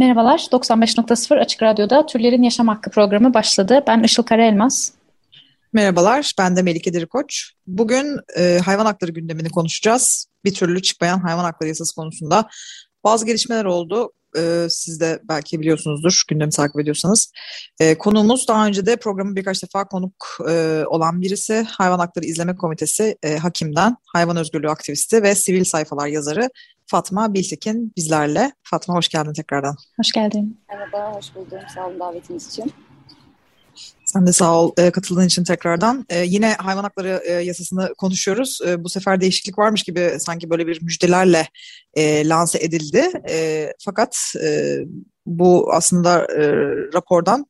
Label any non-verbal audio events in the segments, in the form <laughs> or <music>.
Merhabalar, 95.0 Açık Radyo'da Türlerin Yaşam Hakkı programı başladı. Ben Işıl Karaelmaz. Merhabalar, ben de Melike Dirikoç. Bugün e, hayvan hakları gündemini konuşacağız. Bir türlü çıkmayan hayvan hakları yasası konusunda. Bazı gelişmeler oldu. E, siz de belki biliyorsunuzdur, gündemi takip ediyorsanız. E, konuğumuz daha önce de programı birkaç defa konuk e, olan birisi. Hayvan Hakları İzleme Komitesi e, Hakim'den, hayvan özgürlüğü aktivisti ve sivil sayfalar yazarı Fatma Biltekin bizlerle. Fatma hoş geldin tekrardan. Hoş geldin. Merhaba, hoş buldum. Sağ olun davetiniz için. Sen de sağ ol e, katıldığın için tekrardan. E, yine hayvan hakları e, yasasını konuşuyoruz. E, bu sefer değişiklik varmış gibi sanki böyle bir müjdelerle e, lanse edildi. E, fakat e, bu aslında e, rapordan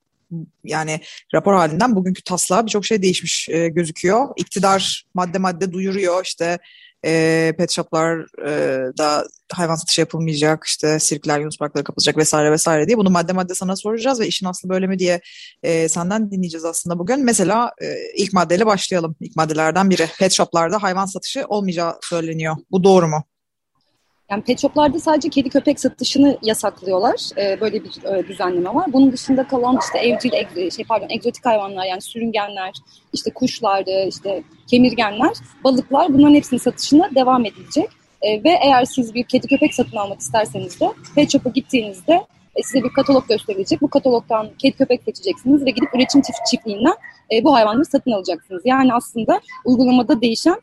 yani rapor halinden bugünkü taslağa birçok şey değişmiş e, gözüküyor. İktidar madde madde duyuruyor işte e, pet shoplarda hayvan satışı yapılmayacak, işte sirkler, yunus parkları kapatacak vesaire vesaire diye bunu madde madde sana soracağız ve işin aslı böyle mi diye e, senden dinleyeceğiz aslında bugün. Mesela e, ilk maddeyle başlayalım. İlk maddelerden biri pet shoplarda hayvan satışı olmayacağı söyleniyor. Bu doğru mu? Yani pet shoplarda sadece kedi köpek satışını yasaklıyorlar. Ee, böyle bir e, düzenleme var. Bunun dışında kalan işte evcil, eg, şey pardon, egzotik hayvanlar yani sürüngenler, işte kuşlar, işte kemirgenler, balıklar bunların hepsinin satışına devam edilecek. Ee, ve eğer siz bir kedi köpek satın almak isterseniz de pet shop'a gittiğinizde e, size bir katalog gösterilecek. Bu katalogdan kedi köpek seçeceksiniz ve gidip üretim çift çiftliğinden e, bu hayvanları satın alacaksınız. Yani aslında uygulamada değişen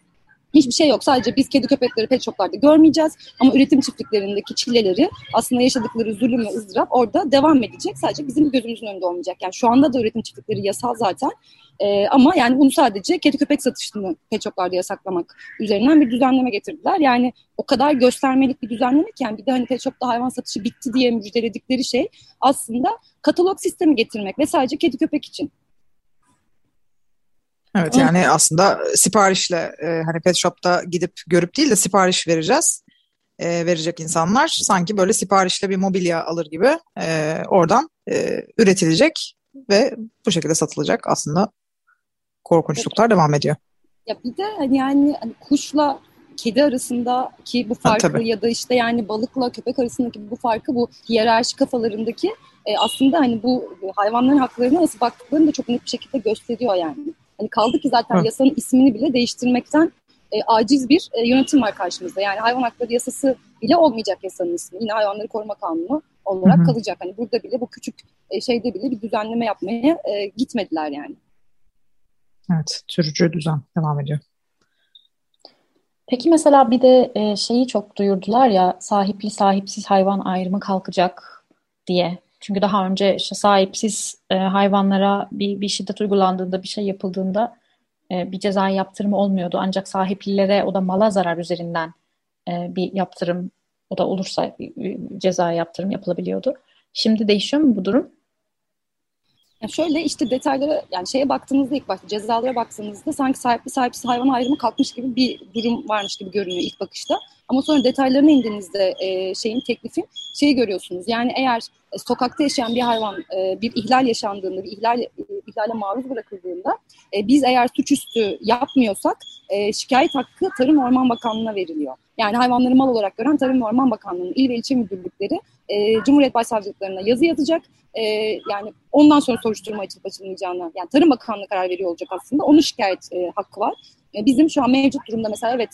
Hiçbir şey yok. Sadece biz kedi köpekleri pet shoplarda görmeyeceğiz. Ama üretim çiftliklerindeki çilleleri aslında yaşadıkları zulüm ve ızdırap orada devam edecek. Sadece bizim gözümüzün önünde olmayacak. Yani şu anda da üretim çiftlikleri yasal zaten. Ee, ama yani bunu sadece kedi köpek satışını pet shoplarda yasaklamak üzerinden bir düzenleme getirdiler. Yani o kadar göstermelik bir düzenleme ki yani bir de hani pet shopta hayvan satışı bitti diye müjdeledikleri şey aslında katalog sistemi getirmek ve sadece kedi köpek için. Evet yani aslında siparişle e, hani pet shop'ta gidip görüp değil de sipariş vereceğiz. E, verecek insanlar sanki böyle siparişle bir mobilya alır gibi e, oradan e, üretilecek ve bu şekilde satılacak aslında korkunçluklar evet. devam ediyor. Ya bir de hani yani hani kuşla kedi arasında ki bu farkı ha, ya da işte yani balıkla köpek arasındaki bu farkı bu hiyerarşi kafalarındaki e, aslında hani bu hayvanların haklarına nasıl baktıklarını da çok net bir şekilde gösteriyor yani. Hani kaldı ki zaten Hı. yasanın ismini bile değiştirmekten e, aciz bir e, yönetim var karşımızda. Yani hayvan hakları yasası bile olmayacak yasanın ismi. Yine hayvanları koruma kanunu olarak Hı. kalacak. Hani burada bile bu küçük e, şeyde bile bir düzenleme yapmaya e, gitmediler yani. Evet, sürücü düzen devam ediyor. Peki mesela bir de e, şeyi çok duyurdular ya sahipli sahipsiz hayvan ayrımı kalkacak diye. Çünkü daha önce işte sahipsiz e, hayvanlara bir, bir şiddet uygulandığında, bir şey yapıldığında e, bir ceza yaptırımı olmuyordu. Ancak sahiplilere o da mala zarar üzerinden e, bir yaptırım, o da olursa bir, ceza yaptırım yapılabiliyordu. Şimdi değişiyor mu bu durum? Yani şöyle işte detaylara yani şeye baktığınızda ilk başta cezalara baktığınızda sanki sahipli sahipsiz hayvan ayrımı kalkmış gibi bir durum varmış gibi görünüyor ilk bakışta. Ama sonra detaylarına indiğinizde e, şeyin teklifin şeyi görüyorsunuz. Yani eğer sokakta yaşayan bir hayvan e, bir ihlal yaşandığında, bir ihlal e, ihlale maruz bırakıldığında e, biz eğer suçüstü yapmıyorsak e, şikayet hakkı Tarım Orman Bakanlığı'na veriliyor. Yani hayvanları mal olarak gören Tarım Orman Bakanlığı'nın il ve ilçe müdürlükleri e, Cumhuriyet Başsavcılıklarına yazı yazacak. E, yani ondan sonra soruşturma açılıp açılmayacağına yani Tarım Bakanlığı karar veriyor olacak aslında. Onun şikayet e, hakkı var. E, bizim şu an mevcut durumda mesela evet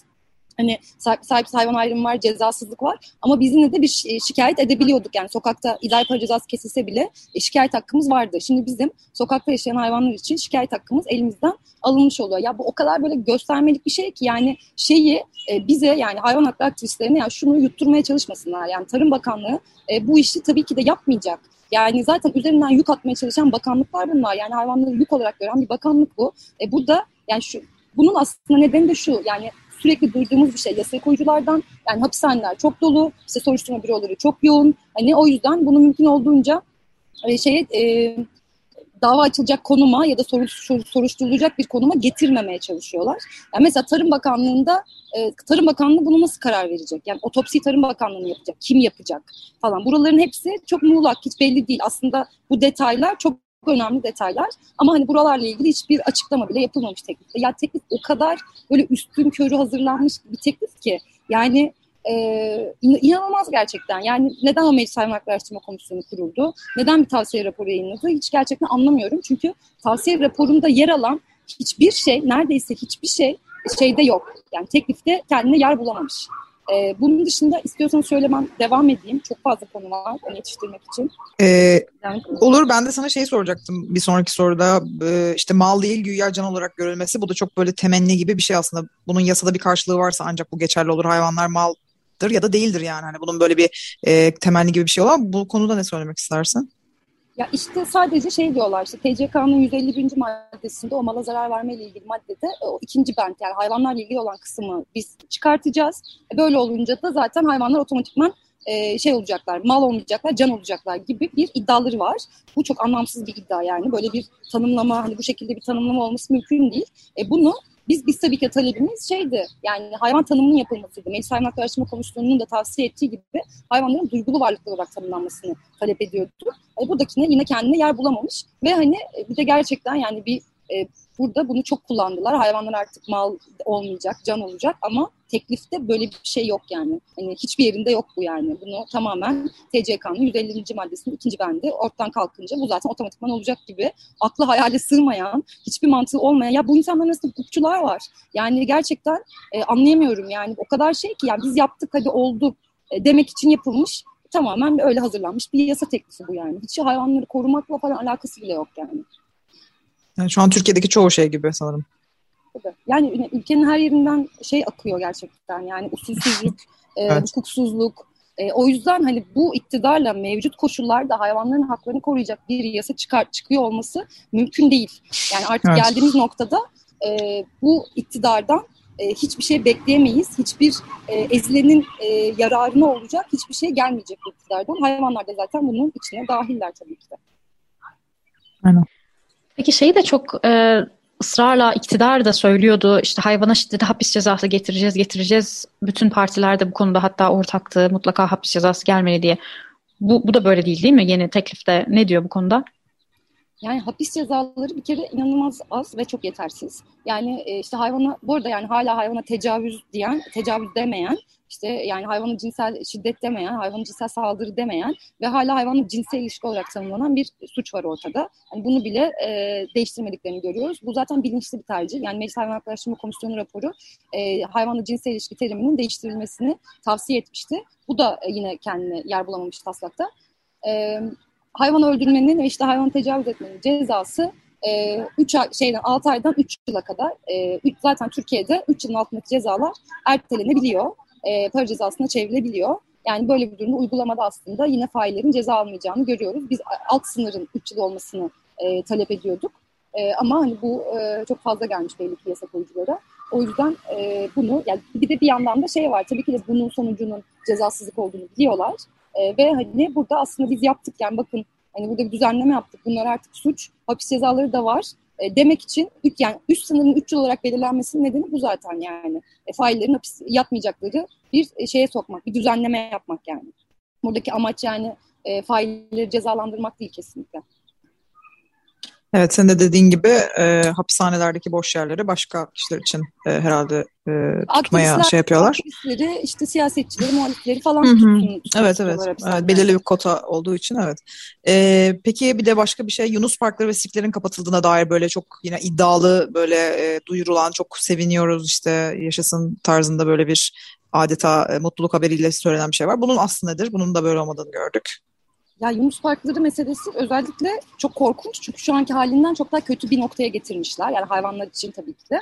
hani sahip hayvan ayrımı var, cezasızlık var. Ama biz yine de bir şikayet edebiliyorduk. Yani sokakta idari para cezası kesilse bile e, şikayet hakkımız vardı. Şimdi bizim sokakta yaşayan hayvanlar için şikayet hakkımız elimizden alınmış oluyor. Ya bu o kadar böyle göstermelik bir şey ki yani şeyi e, bize yani hayvan hakları aktivistlerine yani şunu yutturmaya çalışmasınlar. Yani Tarım Bakanlığı e, bu işi tabii ki de yapmayacak. Yani zaten üzerinden yük atmaya çalışan bakanlıklar bunlar. Yani hayvanları yük olarak gören bir bakanlık bu. E, burada yani şu bunun aslında nedeni de şu yani sürekli duyduğumuz bir şey yasa koyuculardan. Yani hapishaneler çok dolu, işte soruşturma büroları çok yoğun. Hani o yüzden bunu mümkün olduğunca e, şeye e, dava açılacak konuma ya da soruş, soruşturulacak bir konuma getirmemeye çalışıyorlar. Yani mesela Tarım Bakanlığı'nda e, Tarım Bakanlığı bunu nasıl karar verecek? Yani otopsi Tarım Bakanlığı yapacak? Kim yapacak? Falan. Buraların hepsi çok muğlak, hiç belli değil. Aslında bu detaylar çok önemli detaylar. Ama hani buralarla ilgili hiçbir açıklama bile yapılmamış teklifte. Ya teklif o kadar böyle üstün körü hazırlanmış bir teklif ki. Yani e, inanılmaz gerçekten. Yani neden o Meclis Hayvan Araştırma Komisyonu kuruldu? Neden bir tavsiye raporu yayınladı? Hiç gerçekten anlamıyorum. Çünkü tavsiye raporunda yer alan hiçbir şey, neredeyse hiçbir şey şeyde yok. Yani teklifte kendine yer bulamamış. Ee, bunun dışında istiyorsanız söylemem devam edeyim. Çok fazla konu var onu yetiştirmek için. Ee, yani, olur ben de sana şey soracaktım bir sonraki soruda. Ee, işte mal değil güya can olarak görülmesi. Bu da çok böyle temenni gibi bir şey aslında. Bunun yasada bir karşılığı varsa ancak bu geçerli olur. Hayvanlar mal ya da değildir yani. Hani bunun böyle bir e, temenni gibi bir şey olan bu konuda ne söylemek istersin? Ya işte sadece şey diyorlar işte TCK'nın 151. maddesinde o mala zarar verme ile ilgili maddede e, o ikinci bent yani hayvanlarla ilgili olan kısmı biz çıkartacağız. E, böyle olunca da zaten hayvanlar otomatikman e, şey olacaklar, mal olmayacaklar, can olacaklar gibi bir iddiaları var. Bu çok anlamsız bir iddia yani. Böyle bir tanımlama, hani bu şekilde bir tanımlama olması mümkün değil. E, bunu biz, biz tabii ki talebimiz şeydi yani hayvan tanımının yapılmasıydı. Meclis Hayvan Hakları Araştırma Komisyonu'nun da tavsiye ettiği gibi hayvanların duygulu varlıklar olarak tanımlanmasını talep ediyordu. E, buradakine yine kendine yer bulamamış ve hani e, bir de gerçekten yani bir e, burada bunu çok kullandılar. Hayvanlar artık mal olmayacak, can olacak ama teklifte böyle bir şey yok yani. Hani hiçbir yerinde yok bu yani. Bunu tamamen TCK'nın 150. maddesinin ikinci bendi ortadan kalkınca bu zaten otomatikman olacak gibi aklı hayale sığmayan, hiçbir mantığı olmayan ya bu insanların arasında hukukçular var. Yani gerçekten e, anlayamıyorum yani o kadar şey ki yani biz yaptık hadi oldu e, demek için yapılmış tamamen öyle hazırlanmış bir yasa teklifi bu yani. Hiç hayvanları korumakla falan alakası bile yok yani. Yani şu an Türkiye'deki çoğu şey gibi sanırım. Yani ülkenin her yerinden şey akıyor gerçekten. Yani usulsüzlük, <laughs> e, evet. hukuksuzluk. E, o yüzden hani bu iktidarla mevcut koşullarda hayvanların haklarını koruyacak bir yasa çıkar çıkıyor olması mümkün değil. Yani artık evet. geldiğimiz noktada e, bu iktidardan e, hiçbir şey bekleyemeyiz. Hiçbir e, ezilenin e, yararına olacak hiçbir şey gelmeyecek iktidardan. Hayvanlar da zaten bunun içine dahiller tabii ki de. Aynen. Peki şeyi de çok e, ısrarla iktidar da söylüyordu işte hayvana şiddeti hapis cezası getireceğiz getireceğiz. Bütün partiler de bu konuda hatta ortaktı mutlaka hapis cezası gelmeli diye. Bu, bu da böyle değil değil mi yeni teklifte? Ne diyor bu konuda? Yani hapis cezaları bir kere inanılmaz az ve çok yetersiz. Yani e, işte hayvana, bu arada yani hala hayvana tecavüz diyen, tecavüz demeyen, işte yani hayvana cinsel şiddet demeyen, hayvana cinsel saldırı demeyen ve hala hayvanla cinsel ilişki olarak tanımlanan bir suç var ortada. Yani bunu bile e, değiştirmediklerini görüyoruz. Bu zaten bilinçli bir tercih. Yani Meclis Hayvan Hakları Komisyonu raporu e, hayvanla cinsel ilişki teriminin değiştirilmesini tavsiye etmişti. Bu da e, yine kendine yer bulamamış taslakta. E, hayvan öldürmenin ve işte hayvan tecavüz etmenin cezası e, 3 ay, şeyden 6 aydan 3 yıla kadar e, zaten Türkiye'de 3 yılın altındaki cezalar ertelenebiliyor. E, para cezasına çevrilebiliyor. Yani böyle bir durumda uygulamada aslında yine faillerin ceza almayacağını görüyoruz. Biz alt sınırın 3 yıl olmasını e, talep ediyorduk. E, ama hani bu e, çok fazla gelmiş belli ki yasa koyuculara. O yüzden e, bunu yani bir de bir yandan da şey var tabii ki de bunun sonucunun cezasızlık olduğunu biliyorlar. E, ve hani burada aslında biz yaptık yani bakın hani burada bir düzenleme yaptık. Bunlar artık suç. Hapis cezaları da var. E, demek için yani üst sınırın 3 yıl olarak belirlenmesinin nedeni bu zaten yani. E, faillerin hapis yatmayacakları bir e, şeye sokmak, bir düzenleme yapmak yani. Buradaki amaç yani e, failleri cezalandırmak değil kesinlikle. Evet, sen de dediğin gibi e, hapishanelerdeki boş yerleri başka kişiler için e, herhalde e, tutmaya şey yapıyorlar. Aktivistleri, işte siyasetçileri, muhalifleri falan tutsun. Evet, evet. evet. Belirli bir kota olduğu için evet. E, peki bir de başka bir şey, Yunus Parkları ve sirklerin kapatıldığına dair böyle çok yine iddialı, böyle e, duyurulan, çok seviniyoruz işte yaşasın tarzında böyle bir adeta e, mutluluk haberiyle söylenen bir şey var. Bunun aslı nedir? Bunun da böyle olmadığını gördük. Ya Yunus Parkları meselesi özellikle çok korkunç çünkü şu anki halinden çok daha kötü bir noktaya getirmişler. Yani hayvanlar için tabii ki de.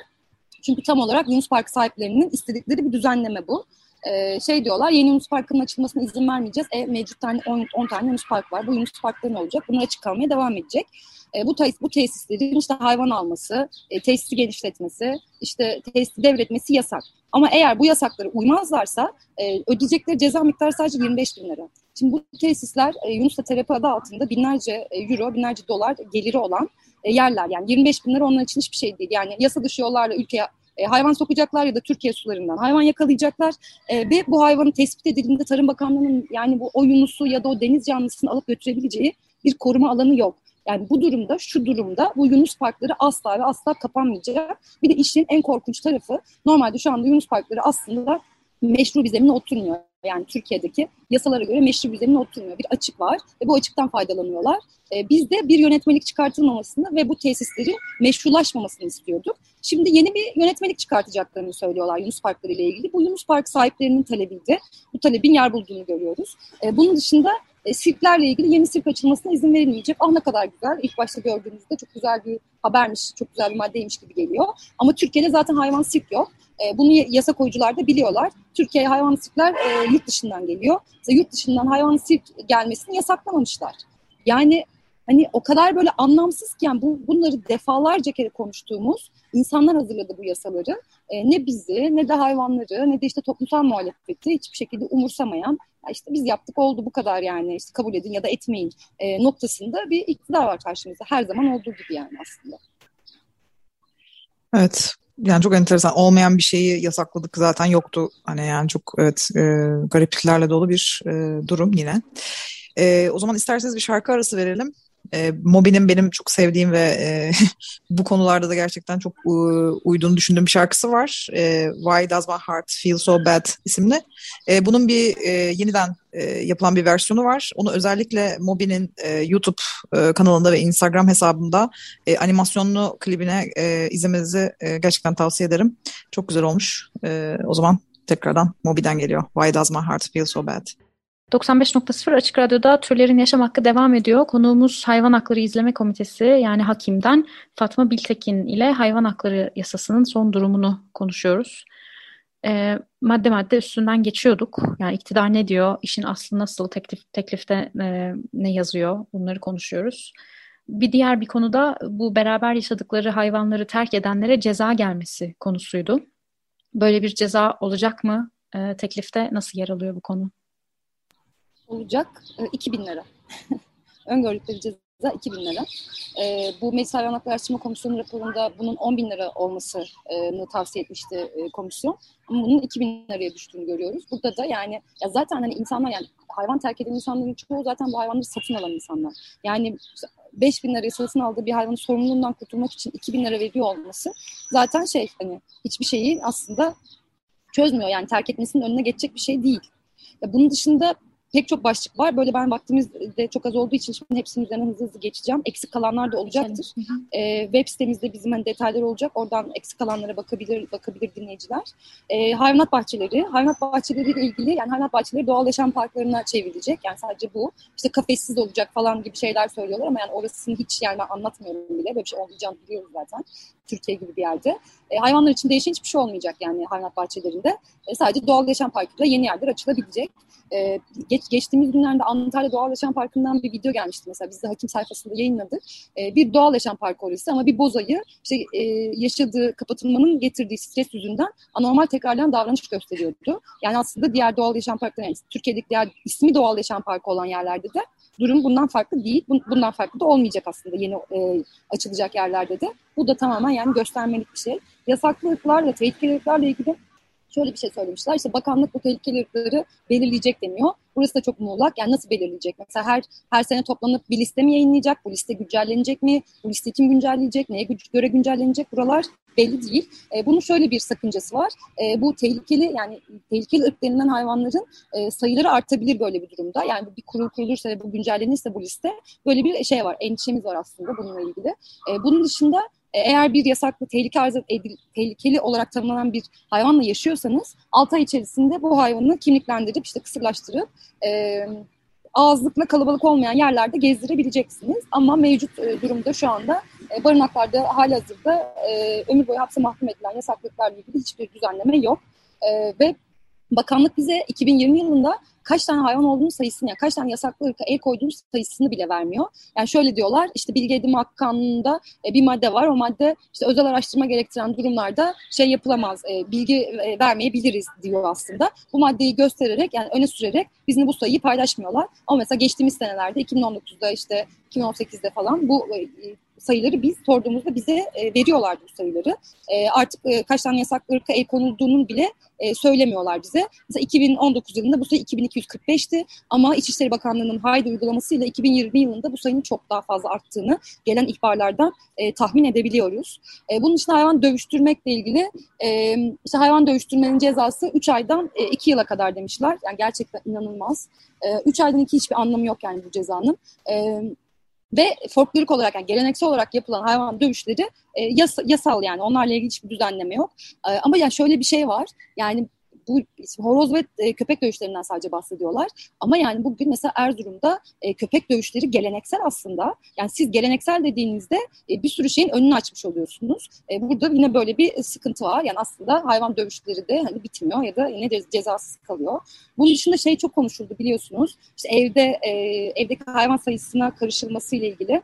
Çünkü tam olarak Yunus Park sahiplerinin istedikleri bir düzenleme bu. Ee, şey diyorlar yeni Yunus Parkı'nın açılmasına izin vermeyeceğiz. E, mevcut tane 10, 10 tane Yunus Park var. Bu Yunus Parkları ne olacak? Bunlar açık kalmaya devam edecek. E, bu, bu tesislerin işte hayvan alması, e, tesisi genişletmesi, işte tesisi devretmesi yasak. Ama eğer bu yasakları uymazlarsa e, ödeyecekleri ceza miktarı sadece 25 bin lira. Şimdi bu tesisler e, Yunus'ta terapi adı altında binlerce e, euro, binlerce dolar geliri olan yerler. Yani 25 bin lira onlar için hiçbir şey değil. Yani yasa dışı yollarla ülkeye e, hayvan sokacaklar ya da Türkiye sularından hayvan yakalayacaklar e, ve bu hayvanın tespit edildiğinde Tarım Bakanlığı'nın yani bu o yunusu ya da o deniz canlısını alıp götürebileceği bir koruma alanı yok. Yani bu durumda, şu durumda bu Yunus parkları asla ve asla kapanmayacak. Bir de işin en korkunç tarafı normalde şu anda Yunus parkları aslında meşru bir zemine oturmuyor. Yani Türkiye'deki yasalara göre meşru bir zemine oturmuyor. Bir açık var ve bu açıktan faydalanıyorlar. Ee, biz de bir yönetmelik çıkartılmamasını ve bu tesislerin meşrulaşmamasını istiyorduk. Şimdi yeni bir yönetmelik çıkartacaklarını söylüyorlar Yunus Parkları ile ilgili. Bu Yunus Park sahiplerinin talebiydi. Bu talebin yer bulduğunu görüyoruz. Ee, bunun dışında e, sirklerle ilgili yeni sirk açılmasına izin verilmeyecek. Ah ne kadar güzel. İlk başta gördüğümüzde çok güzel bir habermiş, çok güzel bir maddeymiş gibi geliyor. Ama Türkiye'de zaten hayvan sirk yok. E, bunu yasa koyucular da biliyorlar. Türkiye'ye hayvan sirkler e, yurt dışından geliyor. Mesela yurt dışından hayvan sirk gelmesini yasaklamamışlar. Yani hani o kadar böyle anlamsız ki yani bu, bunları defalarca kere konuştuğumuz insanlar hazırladı bu yasaları. E, ne bizi ne de hayvanları ne de işte toplumsal muhalefeti hiçbir şekilde umursamayan ya işte biz yaptık oldu bu kadar yani işte kabul edin ya da etmeyin e, noktasında bir iktidar var karşımızda. Her zaman olduğu gibi yani aslında. Evet yani çok enteresan olmayan bir şeyi yasakladık zaten yoktu hani yani çok evet e, garipliklerle dolu bir e, durum yine. E, o zaman isterseniz bir şarkı arası verelim. E, Moby'nin benim çok sevdiğim ve e, <laughs> bu konularda da gerçekten çok e, uyduğunu düşündüğüm bir şarkısı var. E, Why Does My Heart Feel So Bad isimli. E, bunun bir e, yeniden e, yapılan bir versiyonu var. Onu özellikle Moby'nin e, YouTube e, kanalında ve Instagram hesabında e, animasyonlu klibine e, izlemenizi e, gerçekten tavsiye ederim. Çok güzel olmuş. E, o zaman tekrardan Moby'den geliyor. Why Does My Heart Feel So Bad? 95.0 Açık Radyo'da Türlerin Yaşam Hakkı devam ediyor. Konuğumuz Hayvan Hakları İzleme Komitesi yani Hakim'den Fatma Biltekin ile hayvan hakları yasasının son durumunu konuşuyoruz. E, madde madde üstünden geçiyorduk. Yani iktidar ne diyor, işin aslı nasıl, teklif, teklifte e, ne yazıyor bunları konuşuyoruz. Bir diğer bir konuda bu beraber yaşadıkları hayvanları terk edenlere ceza gelmesi konusuydu. Böyle bir ceza olacak mı? E, teklifte nasıl yer alıyor bu konu? Olacak e, 2000 lira. <laughs> Öngördükleri ceza 2000 lira. E, bu Meclis Hayvan Hakları Araştırma Komisyonu raporunda bunun 10 bin lira olmasını tavsiye etmişti e, komisyon. Ama bunun 2000 liraya düştüğünü görüyoruz. Burada da yani ya zaten hani insanlar yani hayvan terk eden insanların çoğu zaten bu hayvanları satın alan insanlar. Yani 5 bin liraya satın aldığı bir hayvanın sorumluluğundan kurtulmak için 2 bin lira veriyor olması zaten şey hani hiçbir şeyi aslında çözmüyor. Yani terk etmesinin önüne geçecek bir şey değil. Ya bunun dışında pek çok başlık var. Böyle ben vaktimizde çok az olduğu için şimdi hepsinin üzerine hızlı hızlı geçeceğim. Eksik kalanlar da olacaktır. Ee, web sitemizde bizim hani detaylar olacak. Oradan eksik kalanlara bakabilir bakabilir dinleyiciler. Ee, hayvanat bahçeleri. Hayvanat bahçeleriyle ilgili yani hayvanat bahçeleri doğal yaşam parklarına çevrilecek. Yani sadece bu. İşte kafessiz olacak falan gibi şeyler söylüyorlar ama yani orasını hiç yani ben anlatmıyorum bile. Böyle bir şey olmayacağını biliyoruz zaten. Türkiye gibi bir yerde. E, hayvanlar için değişen hiçbir şey olmayacak yani hayvanat bahçelerinde. E, sadece doğal yaşam parkıyla yeni yerler açılabilecek. E, geç, geçtiğimiz günlerde Antalya Doğal Yaşam Parkı'ndan bir video gelmişti mesela. Biz de hakim sayfasında yayınladık. E, bir doğal yaşam parkı orası ama bir bozayı işte, e, yaşadığı kapatılmanın getirdiği stres yüzünden anormal tekrarlayan davranış gösteriyordu. Yani aslında diğer doğal yaşam parkları, yani Türkiye'deki diğer ismi doğal yaşam parkı olan yerlerde de durum bundan farklı değil. Bundan farklı da olmayacak aslında yeni e, açılacak yerlerde de. Bu da tamamen yani göstermelik bir şey. Yasaklı ırklarla, tehlikeli ırklarla ilgili şöyle bir şey söylemişler. İşte bakanlık bu tehlikeli ırkları belirleyecek deniyor. Burası da çok muğlak. Yani nasıl belirleyecek? Mesela her her sene toplanıp bir liste mi yayınlayacak? Bu liste güncellenecek mi? Bu liste kim güncelleyecek? Neye göre güncellenecek? Buralar belli değil. E, bunun şöyle bir sakıncası var. E, bu tehlikeli yani tehlikeli ırk denilen hayvanların e, sayıları artabilir böyle bir durumda. Yani bir kurul kurulursa ve bu güncellenirse bu liste böyle bir şey var. Endişemiz var aslında bununla ilgili. E, bunun dışında eğer bir yasaklı tehlike arz edil, tehlikeli olarak tanımlanan bir hayvanla yaşıyorsanız 6 ay içerisinde bu hayvanı kimliklendirip işte kısırlaştırıp e, ağızlıkla kalabalık olmayan yerlerde gezdirebileceksiniz. Ama mevcut e, durumda şu anda e, barınaklarda halihazırda e, ömür boyu hapse mahkum edilen yasaklıklarla ilgili hiçbir düzenleme yok. E, ve bakanlık bize 2020 yılında kaç tane hayvan olduğunu sayısını, yani kaç tane yasaklı ırka el koyduğumuz sayısını bile vermiyor. Yani şöyle diyorlar, işte bilgi edinme hakkı e, bir madde var. O madde işte özel araştırma gerektiren durumlarda şey yapılamaz, e, bilgi e, vermeyebiliriz diyor aslında. Bu maddeyi göstererek, yani öne sürerek bizimle bu sayıyı paylaşmıyorlar. Ama mesela geçtiğimiz senelerde 2019'da işte 2018'de falan bu sayıları biz sorduğumuzda bize e, veriyorlardı bu sayıları. E, artık e, kaç tane yasaklı ırka el konulduğunu bile e, söylemiyorlar bize. Mesela 2019 yılında bu sayı 2245'ti ama İçişleri Bakanlığı'nın haydi uygulamasıyla 2020 yılında bu sayının çok daha fazla arttığını gelen ihbarlardan e, tahmin edebiliyoruz. E, bunun için hayvan dövüştürmekle ilgili e, işte hayvan dövüştürmenin cezası 3 aydan e, 2 yıla kadar demişler. Yani gerçekten inanılmaz. 3 e, aydan 2 hiçbir anlamı yok yani bu cezanın. E, ve folklorik olarak yani geleneksel olarak yapılan hayvan dövüşleri e, yas, yasal yani onlarla ilgili hiçbir düzenleme yok. E, ama yani şöyle bir şey var yani bu horoz ve e, köpek dövüşlerinden sadece bahsediyorlar. Ama yani bugün mesela Erzurum'da e, köpek dövüşleri geleneksel aslında. Yani siz geleneksel dediğinizde e, bir sürü şeyin önünü açmış oluyorsunuz. E, burada yine böyle bir sıkıntı var. Yani aslında hayvan dövüşleri de hani bitmiyor ya da yine cezasız kalıyor. Bunun dışında şey çok konuşuldu biliyorsunuz. İşte evde e, evdeki hayvan sayısına karışılması ile ilgili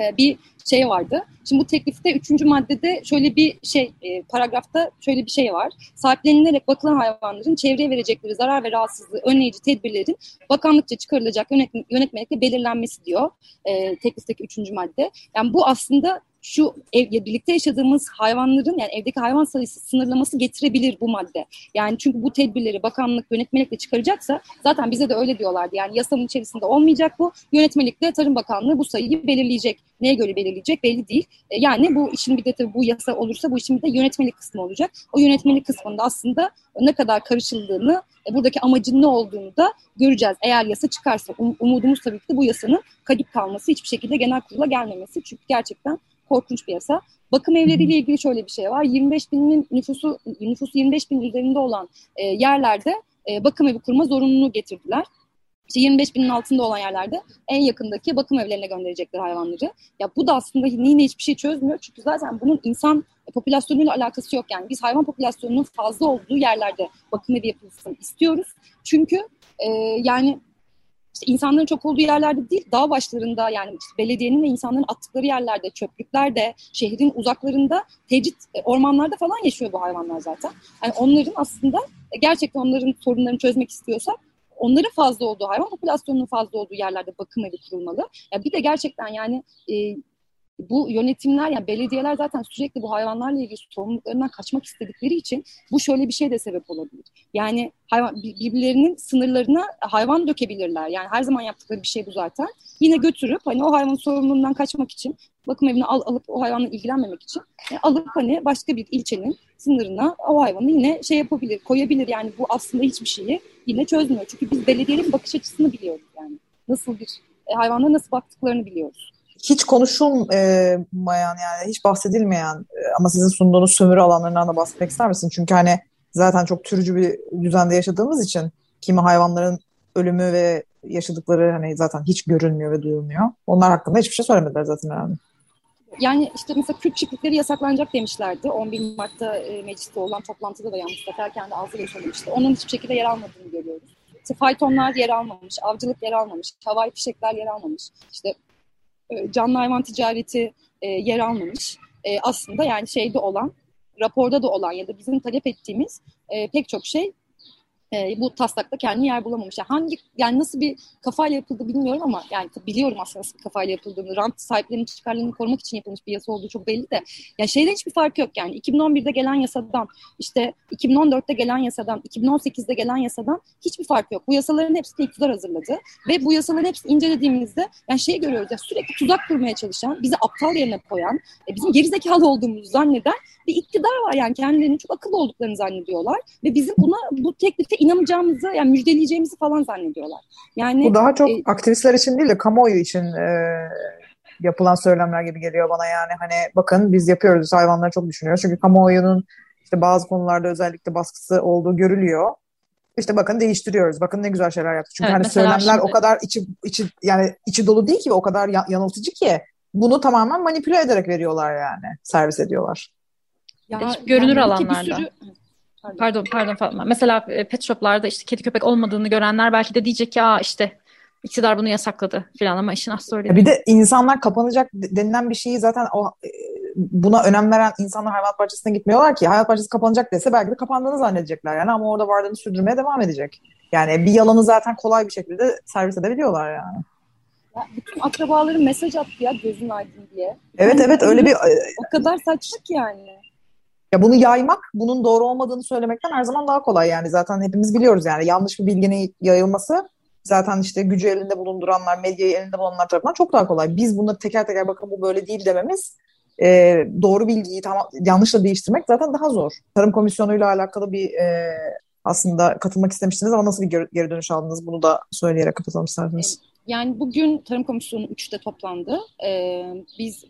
e, bir şey vardı. Şimdi bu teklifte üçüncü maddede şöyle bir şey, e, paragrafta şöyle bir şey var. Sahiplenilerek bakılan hayvanların çevreye verecekleri zarar ve rahatsızlığı önleyici tedbirlerin bakanlıkça çıkarılacak yönetm yönetmelikle belirlenmesi diyor e, teklifteki üçüncü madde. Yani bu aslında şu ev, birlikte yaşadığımız hayvanların yani evdeki hayvan sayısı sınırlaması getirebilir bu madde. Yani çünkü bu tedbirleri bakanlık yönetmelikle çıkaracaksa zaten bize de öyle diyorlardı. Yani yasanın içerisinde olmayacak bu. Yönetmelikle Tarım Bakanlığı bu sayıyı belirleyecek. Neye göre belirleyecek belli değil. E, yani bu işin bir de tabii bu yasa olursa bu işin bir de yönetmelik kısmı olacak. O yönetmelik kısmında aslında ne kadar karışıldığını, e, buradaki amacın ne olduğunu da göreceğiz. Eğer yasa çıkarsa um, umudumuz tabii ki de bu yasanın kadık kalması, hiçbir şekilde genel kurula gelmemesi. Çünkü gerçekten korkunç bir yasa. Bakım evleriyle ilgili şöyle bir şey var. 25 binin nüfusu nüfusu 25 bin üzerinde olan e, yerlerde e, bakım evi kurma zorunluluğu getirdiler. İşte 25 binin altında olan yerlerde en yakındaki bakım evlerine gönderecekler hayvanları. Ya bu da aslında yine hiçbir şey çözmüyor. Çünkü zaten bunun insan popülasyonuyla alakası yok. Yani biz hayvan popülasyonunun fazla olduğu yerlerde bakım evi yapılsın istiyoruz. Çünkü e, yani işte insanların çok olduğu yerlerde değil, dağ başlarında yani işte belediyenin ve insanların attıkları yerlerde, çöplüklerde, şehrin uzaklarında, tecrit e, ormanlarda falan yaşıyor bu hayvanlar zaten. Yani onların aslında e, gerçekten onların sorunlarını çözmek istiyorsak onların fazla olduğu, hayvan popülasyonunun fazla olduğu yerlerde bakım evi kurulmalı. Ya bir de gerçekten yani e, bu yönetimler yani belediyeler zaten sürekli bu hayvanlarla ilgili sorumluluklarından kaçmak istedikleri için bu şöyle bir şey de sebep olabilir. Yani hayvan birbirlerinin sınırlarına hayvan dökebilirler. Yani her zaman yaptıkları bir şey bu zaten. Yine götürüp hani o hayvanın sorumluluğundan kaçmak için bakım evine al, alıp o hayvanla ilgilenmemek için yani alıp hani başka bir ilçenin sınırına o hayvanı yine şey yapabilir, koyabilir. Yani bu aslında hiçbir şeyi yine çözmüyor. Çünkü biz belediyelerin bakış açısını biliyoruz yani. Nasıl bir e, hayvanlara nasıl baktıklarını biliyoruz hiç konuşulmayan yani hiç bahsedilmeyen e, ama sizin sunduğunuz sömürü alanlarından da bahsetmek ister misin? Çünkü hani zaten çok türcü bir düzende yaşadığımız için kimi hayvanların ölümü ve yaşadıkları hani zaten hiç görünmüyor ve duyulmuyor. Onlar hakkında hiçbir şey söylemediler zaten herhalde. Yani işte mesela Kürt çiftlikleri yasaklanacak demişlerdi. 11 Mart'ta e, mecliste olan toplantıda da yani Mustafa kendi ağzıyla söylemişti. Onun hiçbir şekilde yer almadığını görüyoruz. İşte faytonlar yer almamış, avcılık yer almamış, havai fişekler yer almamış. İşte e, canlı hayvan ticareti e, yer almamış. E, aslında yani şeyde olan, raporda da olan ya da bizim talep ettiğimiz pek çok şey e, bu taslakta kendi yer bulamamış. Yani hangi yani nasıl bir kafayla yapıldı bilmiyorum ama yani biliyorum aslında nasıl bir kafayla yapıldığını. Rant sahiplerinin çıkarlarını korumak için yapılmış bir yasa olduğu çok belli de. Ya şeyden hiçbir fark yok yani. 2011'de gelen yasadan, işte 2014'te gelen yasadan, 2018'de gelen yasadan hiçbir fark yok. Bu yasaların hepsini iktidar hazırladı ve bu yasaların hepsini incelediğimizde yani şeyi görüyoruz ya sürekli tuzak kurmaya çalışan, bizi aptal yerine koyan, e, bizim gerizekalı olduğumuzu zanneden bir iktidar var yani kendilerinin çok akıllı olduklarını zannediyorlar ve bizim buna bu teklife inanacağımızı yani müjdeleyeceğimizi falan zannediyorlar. Yani bu daha çok e, aktivistler için değil de kamuoyu için e, yapılan söylemler gibi geliyor bana yani hani bakın biz yapıyoruz hayvanları çok düşünüyoruz çünkü kamuoyunun işte bazı konularda özellikle baskısı olduğu görülüyor. İşte bakın değiştiriyoruz. Bakın ne güzel şeyler yaptık. Çünkü evet, hani söylemler şimdi... o kadar içi içi yani içi dolu değil ki o kadar yanıltıcı ki bunu tamamen manipüle ederek veriyorlar yani. Servis ediyorlar. Ya, görünür yani alanlarda. Bir sürü, Pardon pardon, pardon Fatma. Mesela e, pet shoplarda işte kedi köpek olmadığını görenler belki de diyecek ki aa işte iktidar bunu yasakladı falan ama işin aslı öyle. Bir de insanlar kapanacak denilen bir şeyi zaten o e, buna önem veren insanlar hayvanat bahçesine gitmiyorlar ki. Hayvanat bahçesi kapanacak dese belki de kapandığını zannedecekler yani ama orada varlığını sürdürmeye devam edecek. Yani bir yalanı zaten kolay bir şekilde servis edebiliyorlar yani. Ya bütün akrabaların mesaj attı ya gözün aydın diye. Evet yani evet öyle bir... O kadar saçma ki yani. Ya bunu yaymak, bunun doğru olmadığını söylemekten her zaman daha kolay yani. Zaten hepimiz biliyoruz yani yanlış bir bilginin yayılması zaten işte gücü elinde bulunduranlar, medyayı elinde bulunanlar tarafından çok daha kolay. Biz bunları teker teker bakın bu böyle değil dememiz e, doğru bilgiyi tamam yanlışla değiştirmek zaten daha zor. Tarım Komisyonu'yla alakalı bir e, aslında katılmak istemiştiniz ama nasıl bir geri dönüş aldınız? Bunu da söyleyerek kapatalım isterseniz. Yani bugün Tarım Komisyonu 3'te toplandı. Ee, biz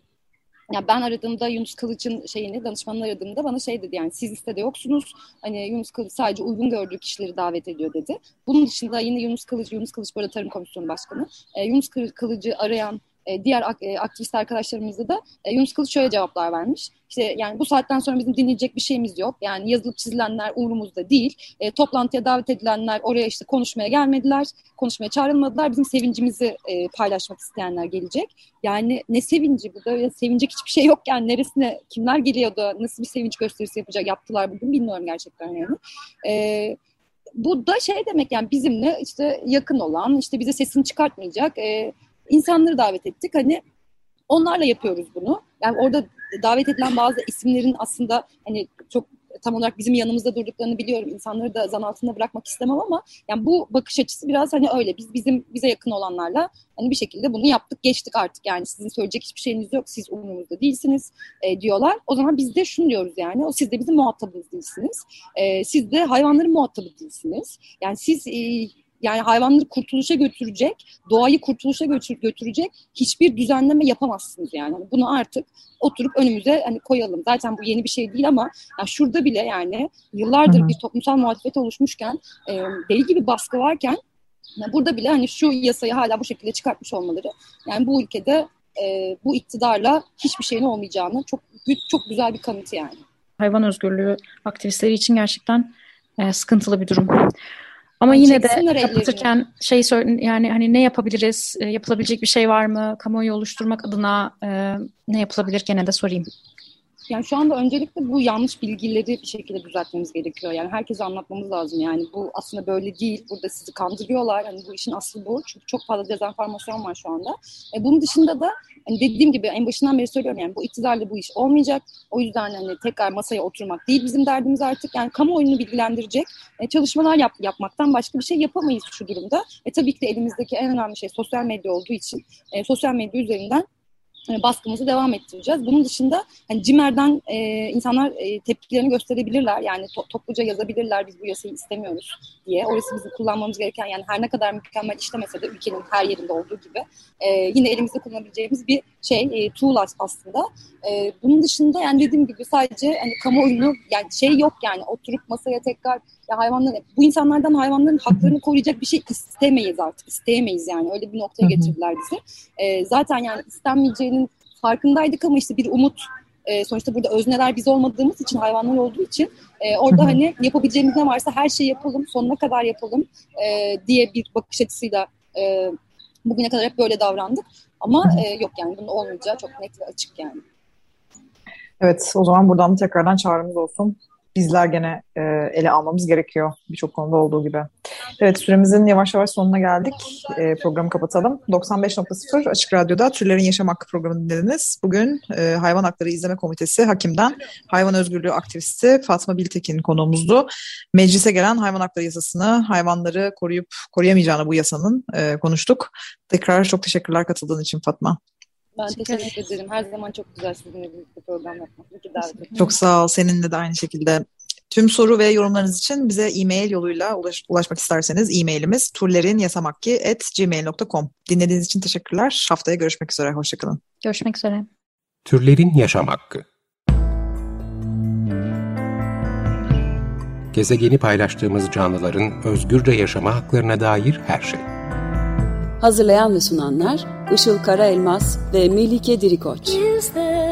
ya ben aradığımda Yunus Kılıç'ın şeyini danışmanını aradığımda bana şey dedi yani siz listede yoksunuz. Hani Yunus Kılıç sadece uygun gördüğü kişileri davet ediyor dedi. Bunun dışında yine Yunus Kılıç, Yunus Kılıç böyle Tarım Komisyonu Başkanı. E, Yunus Kılıç'ı arayan e, diğer e, aktivist arkadaşlarımızda da e, Yunus Kılıç şöyle cevaplar vermiş. İşte yani bu saatten sonra bizim dinleyecek bir şeyimiz yok. Yani yazılıp çizilenler umurumuzda değil. E, toplantıya davet edilenler oraya işte konuşmaya gelmediler. Konuşmaya çağrılmadılar. Bizim sevincimizi e, paylaşmak isteyenler gelecek. Yani ne sevinci bu da öyle sevinecek hiçbir şey yok yani neresine kimler geliyor da nasıl bir sevinç gösterisi yapacak yaptılar bugün bilmiyorum gerçekten yani. E, bu da şey demek yani bizimle işte yakın olan işte bize sesini çıkartmayacak e, insanları davet ettik. Hani onlarla yapıyoruz bunu. Yani orada davet edilen bazı isimlerin aslında hani çok tam olarak bizim yanımızda durduklarını biliyorum. İnsanları da zan altında bırakmak istemem ama yani bu bakış açısı biraz hani öyle. Biz bizim bize yakın olanlarla hani bir şekilde bunu yaptık, geçtik artık. Yani sizin söyleyecek hiçbir şeyiniz yok. Siz umurumuzda değilsiniz e, diyorlar. O zaman biz de şunu diyoruz yani. O siz de bizim muhatabımız değilsiniz. E, siz de hayvanların muhatabı değilsiniz. Yani siz e, yani hayvanları kurtuluşa götürecek, doğayı kurtuluşa götür, götürecek hiçbir düzenleme yapamazsınız yani. yani. Bunu artık oturup önümüze hani koyalım. Zaten bu yeni bir şey değil ama yani şurada bile yani yıllardır Hı-hı. bir toplumsal muhalefet oluşmuşken, e, deli gibi baskı varken yani burada bile hani şu yasayı hala bu şekilde çıkartmış olmaları yani bu ülkede e, bu iktidarla hiçbir şeyin olmayacağını çok çok güzel bir kanıtı yani. Hayvan özgürlüğü aktivistleri için gerçekten e, sıkıntılı bir durum. Ama yine de kapatırken şey yani hani ne yapabiliriz, e, yapılabilecek bir şey var mı, kamuoyu oluşturmak adına e, ne yapılabilir? Gene de sorayım. Yani şu anda öncelikle bu yanlış bilgileri bir şekilde düzeltmemiz gerekiyor. Yani herkese anlatmamız lazım. Yani bu aslında böyle değil. Burada sizi kandırıyorlar. Hani bu işin aslı bu. Çünkü çok fazla dezenformasyon var şu anda. E, bunun dışında da hani dediğim gibi en başından beri söylüyorum yani bu iktidarla bu iş olmayacak. O yüzden hani tekrar masaya oturmak değil bizim derdimiz artık. Yani kamuoyunu bilgilendirecek e, çalışmalar yap, yapmaktan başka bir şey yapamayız şu durumda. E tabii ki de elimizdeki en önemli şey sosyal medya olduğu için e, sosyal medya üzerinden baskımızı devam ettireceğiz. Bunun dışında hani CİMER'den e, insanlar e, tepkilerini gösterebilirler. Yani to- topluca yazabilirler biz bu yasayı istemiyoruz diye. Orası bizim kullanmamız gereken yani her ne kadar mükemmel işlemese de ülkenin her yerinde olduğu gibi e, yine elimizde kullanabileceğimiz bir şey e, tool aslında. E, bunun dışında yani dediğim gibi sadece hani kamuoyunu yani şey yok yani oturup masaya tekrar ya hayvanların bu insanlardan hayvanların haklarını koruyacak bir şey istemeyiz artık isteyemeyiz yani öyle bir noktaya getirdiler bizi. E, zaten yani istenmeyeceğinin farkındaydık ama işte bir umut e, sonuçta burada özneler biz olmadığımız için hayvanlar olduğu için e, orada hani yapabileceğimiz ne varsa her şeyi yapalım sonuna kadar yapalım e, diye bir bakış açısıyla e, bugüne kadar hep böyle davrandık ama e, yok yani bunun olmayacağı çok net ve açık yani. Evet o zaman buradan tekrardan çağrımız olsun bizler gene e, ele almamız gerekiyor birçok konuda olduğu gibi. Evet süremizin yavaş yavaş sonuna geldik. E, programı kapatalım. 95.0 Açık Radyo'da Türlerin Yaşam Hakkı programını dinlediniz. Bugün e, Hayvan Hakları İzleme Komitesi Hakim'den hayvan özgürlüğü aktivisti Fatma Biltekin konuğumuzdu. Meclise gelen hayvan hakları yasasını, hayvanları koruyup koruyamayacağını bu yasanın e, konuştuk. Tekrar çok teşekkürler katıldığın için Fatma. Ben teşekkür ederim. Her zaman çok güzel sizinle birlikte program yapmak. Çok sağ ol. Seninle de aynı şekilde. Tüm soru ve yorumlarınız için bize e-mail yoluyla ulaş, ulaşmak isterseniz e-mailimiz turlerinyasamakki.gmail.com Dinlediğiniz için teşekkürler. Haftaya görüşmek üzere. Hoşçakalın. Görüşmek üzere. Türlerin Yaşam Hakkı Gezegeni paylaştığımız canlıların özgürce yaşama haklarına dair her şey. Hazırlayan ve sunanlar Işıl Karaelmaz ve Melike Dirikoç. Is there